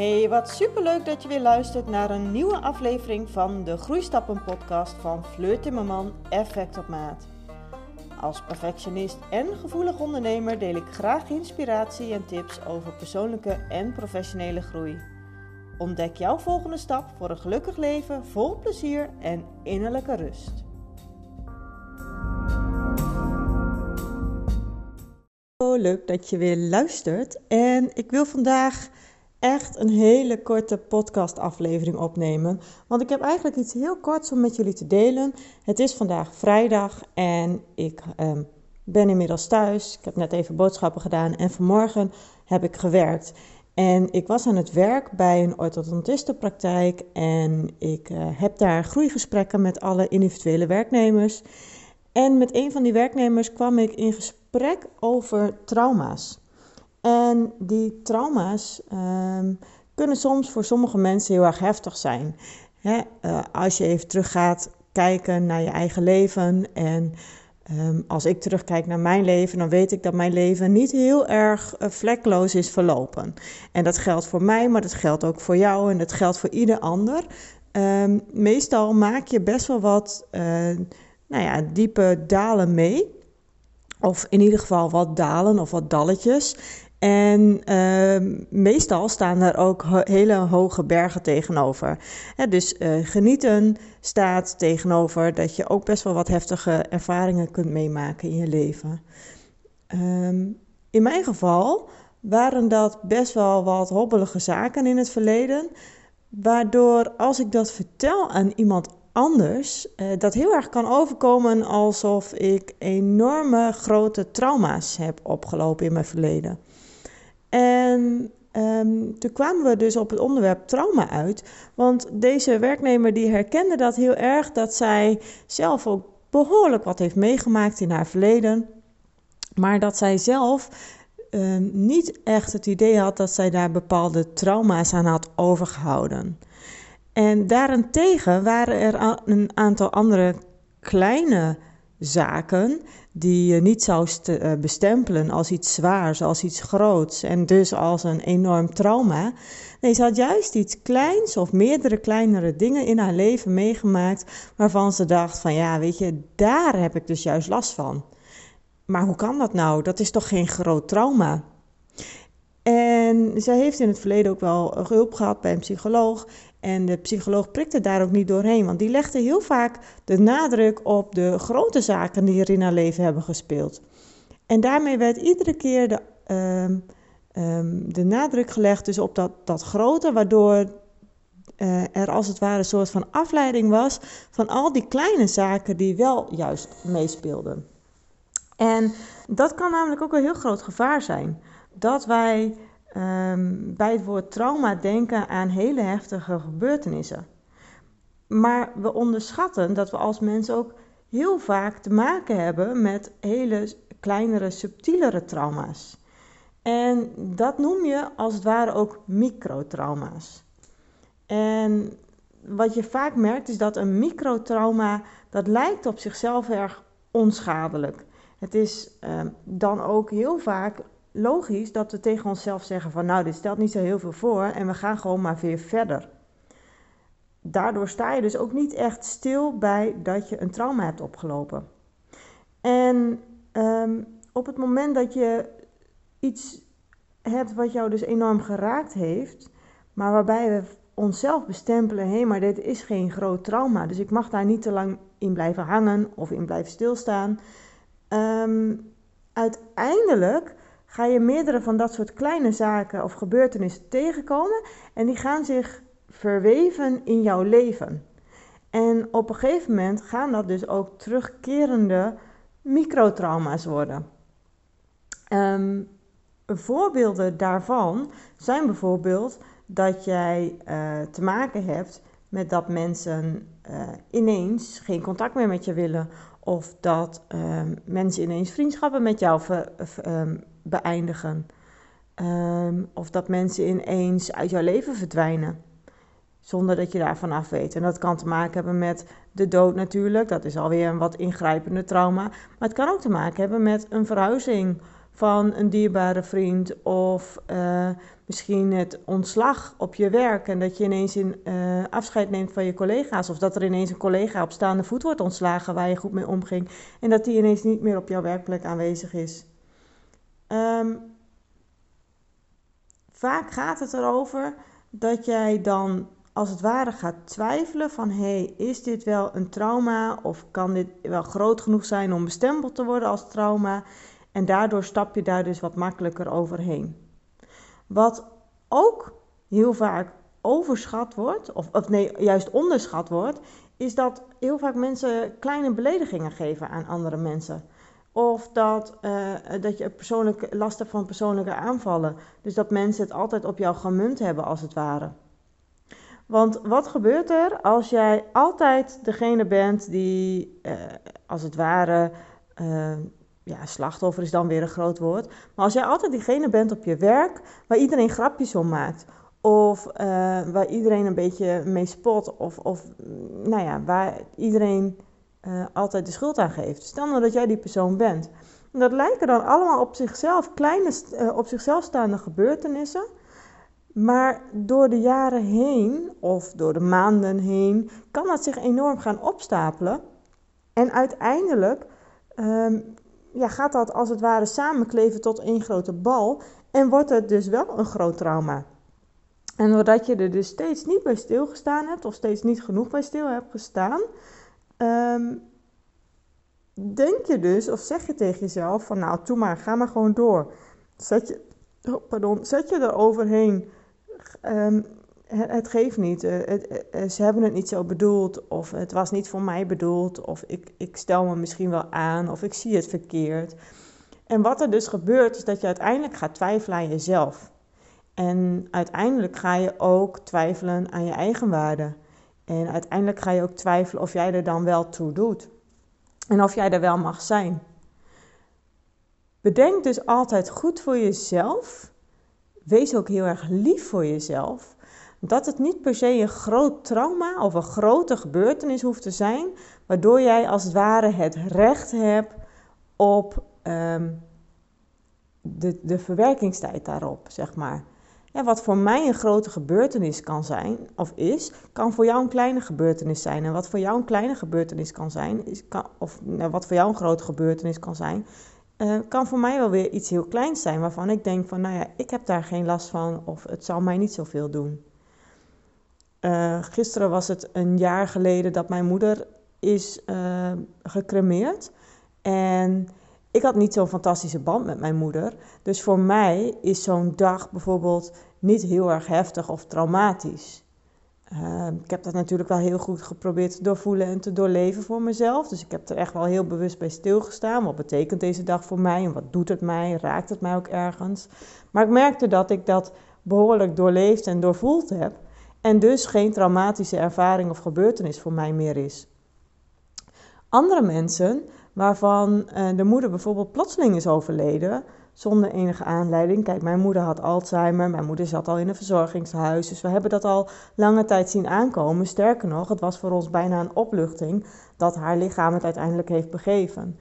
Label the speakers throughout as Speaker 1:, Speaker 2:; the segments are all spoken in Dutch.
Speaker 1: Hey, wat superleuk dat je weer luistert naar een nieuwe aflevering van de Groeistappen podcast van Fleur Timmerman Effect op Maat. Als perfectionist en gevoelig ondernemer deel ik graag inspiratie en tips over persoonlijke en professionele groei. Ontdek jouw volgende stap voor een gelukkig leven vol plezier en innerlijke rust. Leuk dat je weer luistert. En ik wil vandaag echt een hele korte podcastaflevering opnemen. Want ik heb eigenlijk iets heel korts om met jullie te delen. Het is vandaag vrijdag en ik ehm, ben inmiddels thuis. Ik heb net even boodschappen gedaan en vanmorgen heb ik gewerkt. En ik was aan het werk bij een orthodontistenpraktijk en ik uh, heb daar groeigesprekken met alle individuele werknemers. En met een van die werknemers kwam ik in gesprek over trauma's. En die trauma's um, kunnen soms voor sommige mensen heel erg heftig zijn. Hè? Uh, als je even terug gaat kijken naar je eigen leven en um, als ik terugkijk naar mijn leven, dan weet ik dat mijn leven niet heel erg uh, vlekloos is verlopen. En dat geldt voor mij, maar dat geldt ook voor jou en dat geldt voor ieder ander. Um, meestal maak je best wel wat uh, nou ja, diepe dalen mee. Of in ieder geval wat dalen of wat dalletjes. En uh, meestal staan er ook hele hoge bergen tegenover. dus uh, genieten staat tegenover dat je ook best wel wat heftige ervaringen kunt meemaken in je leven. Um, in mijn geval waren dat best wel wat hobbelige zaken in het verleden. Waardoor als ik dat vertel aan iemand anders, uh, dat heel erg kan overkomen alsof ik enorme grote trauma's heb opgelopen in mijn verleden. En um, toen kwamen we dus op het onderwerp trauma uit. Want deze werknemer die herkende dat heel erg, dat zij zelf ook behoorlijk wat heeft meegemaakt in haar verleden. Maar dat zij zelf um, niet echt het idee had dat zij daar bepaalde trauma's aan had overgehouden. En daarentegen waren er een aantal andere kleine zaken die je niet zou eh, bestempelen als iets zwaars, als iets groots en dus als een enorm trauma. Nee, ze had juist iets kleins of meerdere kleinere dingen in haar leven meegemaakt waarvan ze dacht van ja, weet je, daar heb ik dus juist last van. Maar hoe kan dat nou? Dat is toch geen groot trauma? En zij heeft in het verleden ook wel hulp gehad bij een psycholoog. En de psycholoog prikte daar ook niet doorheen, want die legde heel vaak de nadruk op de grote zaken die er in haar leven hebben gespeeld. En daarmee werd iedere keer de, um, um, de nadruk gelegd dus op dat, dat grote, waardoor uh, er als het ware een soort van afleiding was van al die kleine zaken die wel juist meespeelden. En dat kan namelijk ook een heel groot gevaar zijn. Dat wij um, bij het woord trauma denken aan hele heftige gebeurtenissen. Maar we onderschatten dat we als mensen ook heel vaak te maken hebben met hele kleinere, subtielere trauma's. En dat noem je als het ware ook microtrauma's. En wat je vaak merkt is dat een microtrauma, dat lijkt op zichzelf erg onschadelijk. Het is uh, dan ook heel vaak logisch dat we tegen onszelf zeggen van nou, dit stelt niet zo heel veel voor en we gaan gewoon maar weer verder. Daardoor sta je dus ook niet echt stil bij dat je een trauma hebt opgelopen. En um, op het moment dat je iets hebt wat jou dus enorm geraakt heeft, maar waarbij we onszelf bestempelen, hé, maar dit is geen groot trauma, dus ik mag daar niet te lang in blijven hangen of in blijven stilstaan. Um, uiteindelijk ga je meerdere van dat soort kleine zaken of gebeurtenissen tegenkomen en die gaan zich verweven in jouw leven. En op een gegeven moment gaan dat dus ook terugkerende microtrauma's worden. Um, voorbeelden daarvan zijn bijvoorbeeld dat jij uh, te maken hebt met dat mensen uh, ineens geen contact meer met je willen. Of dat uh, mensen ineens vriendschappen met jou ver, um, beëindigen. Um, of dat mensen ineens uit jouw leven verdwijnen. Zonder dat je daarvan af weet. En dat kan te maken hebben met de dood natuurlijk. Dat is alweer een wat ingrijpende trauma. Maar het kan ook te maken hebben met een verhuizing van een dierbare vriend of uh, misschien het ontslag op je werk en dat je ineens in, uh, afscheid neemt van je collega's of dat er ineens een collega op staande voet wordt ontslagen waar je goed mee omging en dat die ineens niet meer op jouw werkplek aanwezig is. Um, vaak gaat het erover dat jij dan als het ware gaat twijfelen van hé, hey, is dit wel een trauma of kan dit wel groot genoeg zijn om bestempeld te worden als trauma? En daardoor stap je daar dus wat makkelijker overheen. Wat ook heel vaak overschat wordt, of, of nee, juist onderschat wordt, is dat heel vaak mensen kleine beledigingen geven aan andere mensen. Of dat, uh, dat je persoonlijk last hebt van persoonlijke aanvallen. Dus dat mensen het altijd op jou gemunt hebben, als het ware. Want wat gebeurt er als jij altijd degene bent die, uh, als het ware, uh, ja, slachtoffer is dan weer een groot woord. Maar als jij altijd diegene bent op je werk waar iedereen grapjes om maakt. Of waar iedereen een beetje mee spot. Of, of nou ja, waar iedereen uh, altijd de schuld aan geeft. Stel nou dat jij die persoon bent. En dat lijken dan allemaal op zichzelf kleine, uh, op zichzelf staande gebeurtenissen. Maar door de jaren heen, of door de maanden heen, kan dat zich enorm gaan opstapelen. En uiteindelijk um, ja, gaat dat als het ware samenkleven tot één grote bal. En wordt het dus wel een groot trauma. En doordat je er dus steeds niet bij stilgestaan hebt, of steeds niet genoeg bij stil hebt gestaan, um, denk je dus, of zeg je tegen jezelf van nou, doe maar, ga maar gewoon door. Zet je, oh, pardon, zet je er overheen. Um, het, geeft niet. Uh, het, uh, ze hebben het niet zo bedoeld. Of het was niet voor mij bedoeld. Of ik, ik stel me misschien wel aan. Of ik zie het verkeerd. En wat er dus gebeurt, is dat je uiteindelijk gaat twijfelen aan jezelf. En uiteindelijk ga je ook twijfelen aan je eigen waarde. En uiteindelijk ga je ook twijfelen of jij er dan wel toe doet. En of jij er wel mag zijn. Bedenk dus altijd goed voor jezelf. Wees ook heel erg lief voor jezelf. Dat het niet per se een groot trauma of een grote gebeurtenis hoeft te zijn, waardoor jij als het ware het recht hebt op um, de, de verwerkingstijd daarop, zeg maar. Ja, wat voor mij een grote gebeurtenis kan zijn, of is, kan voor jou een kleine gebeurtenis zijn. En wat voor jou een kleine gebeurtenis kan zijn, is, kan, of nou, wat voor jou een grote gebeurtenis kan zijn, uh, kan voor mij wel weer iets heel kleins zijn, waarvan ik denk van, nou ja, ik heb daar geen last van, of het zal mij niet zoveel doen. Uh, gisteren was het een jaar geleden dat mijn moeder is uh, gecremeerd. En ik had niet zo'n fantastische band met mijn moeder. Dus voor mij is zo'n dag bijvoorbeeld niet heel erg heftig of traumatisch. Uh, ik heb dat natuurlijk wel heel goed geprobeerd te doorvoelen en te doorleven voor mezelf. Dus ik heb er echt wel heel bewust bij stilgestaan. Wat betekent deze dag voor mij en wat doet het mij? Raakt het mij ook ergens? Maar ik merkte dat ik dat behoorlijk doorleefd en doorvoeld heb. En dus geen traumatische ervaring of gebeurtenis voor mij meer is. Andere mensen waarvan uh, de moeder bijvoorbeeld plotseling is overleden, zonder enige aanleiding. Kijk, mijn moeder had Alzheimer, mijn moeder zat al in een verzorgingshuis, dus we hebben dat al lange tijd zien aankomen. Sterker nog, het was voor ons bijna een opluchting dat haar lichaam het uiteindelijk heeft begeven.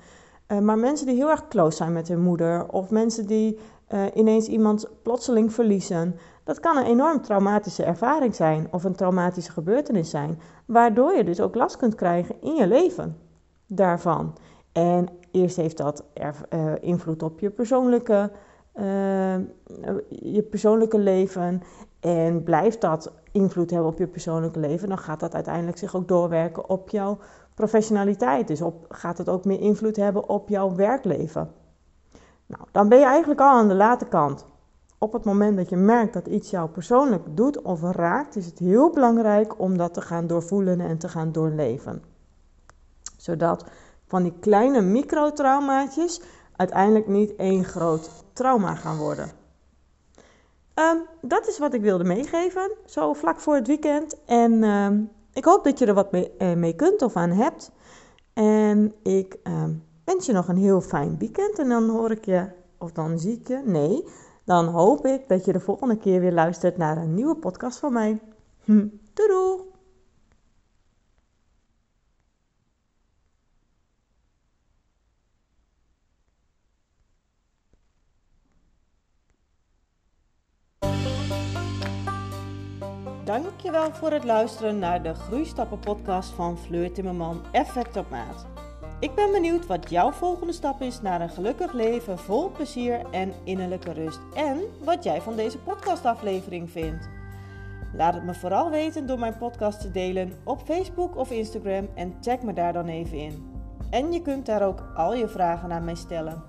Speaker 1: Uh, maar mensen die heel erg close zijn met hun moeder, of mensen die uh, ineens iemand plotseling verliezen, dat kan een enorm traumatische ervaring zijn of een traumatische gebeurtenis zijn, waardoor je dus ook last kunt krijgen in je leven daarvan. En eerst heeft dat uh, invloed op je persoonlijke, uh, je persoonlijke leven. En blijft dat invloed hebben op je persoonlijke leven, dan gaat dat uiteindelijk zich ook doorwerken op jouw professionaliteit. Dus op, gaat het ook meer invloed hebben op jouw werkleven. Nou, dan ben je eigenlijk al aan de late kant op het moment dat je merkt dat iets jou persoonlijk doet of raakt, is het heel belangrijk om dat te gaan doorvoelen en te gaan doorleven. Zodat van die kleine microtraumaatjes uiteindelijk niet één groot trauma gaan worden. Um, dat is wat ik wilde meegeven, zo vlak voor het weekend. En um, ik hoop dat je er wat mee, uh, mee, kunt of aan hebt. En ik um, wens je nog een heel fijn weekend. En dan hoor ik je, of dan zie ik je, nee, dan hoop ik dat je de volgende keer weer luistert naar een nieuwe podcast van mij. Hm, doei! Dankjewel voor het luisteren naar de Groeistappen podcast van Fleur Timmerman Effect op Maat. Ik ben benieuwd wat jouw volgende stap is naar een gelukkig leven vol plezier en innerlijke rust. En wat jij van deze podcastaflevering vindt. Laat het me vooral weten door mijn podcast te delen op Facebook of Instagram en tag me daar dan even in. En je kunt daar ook al je vragen aan mij stellen.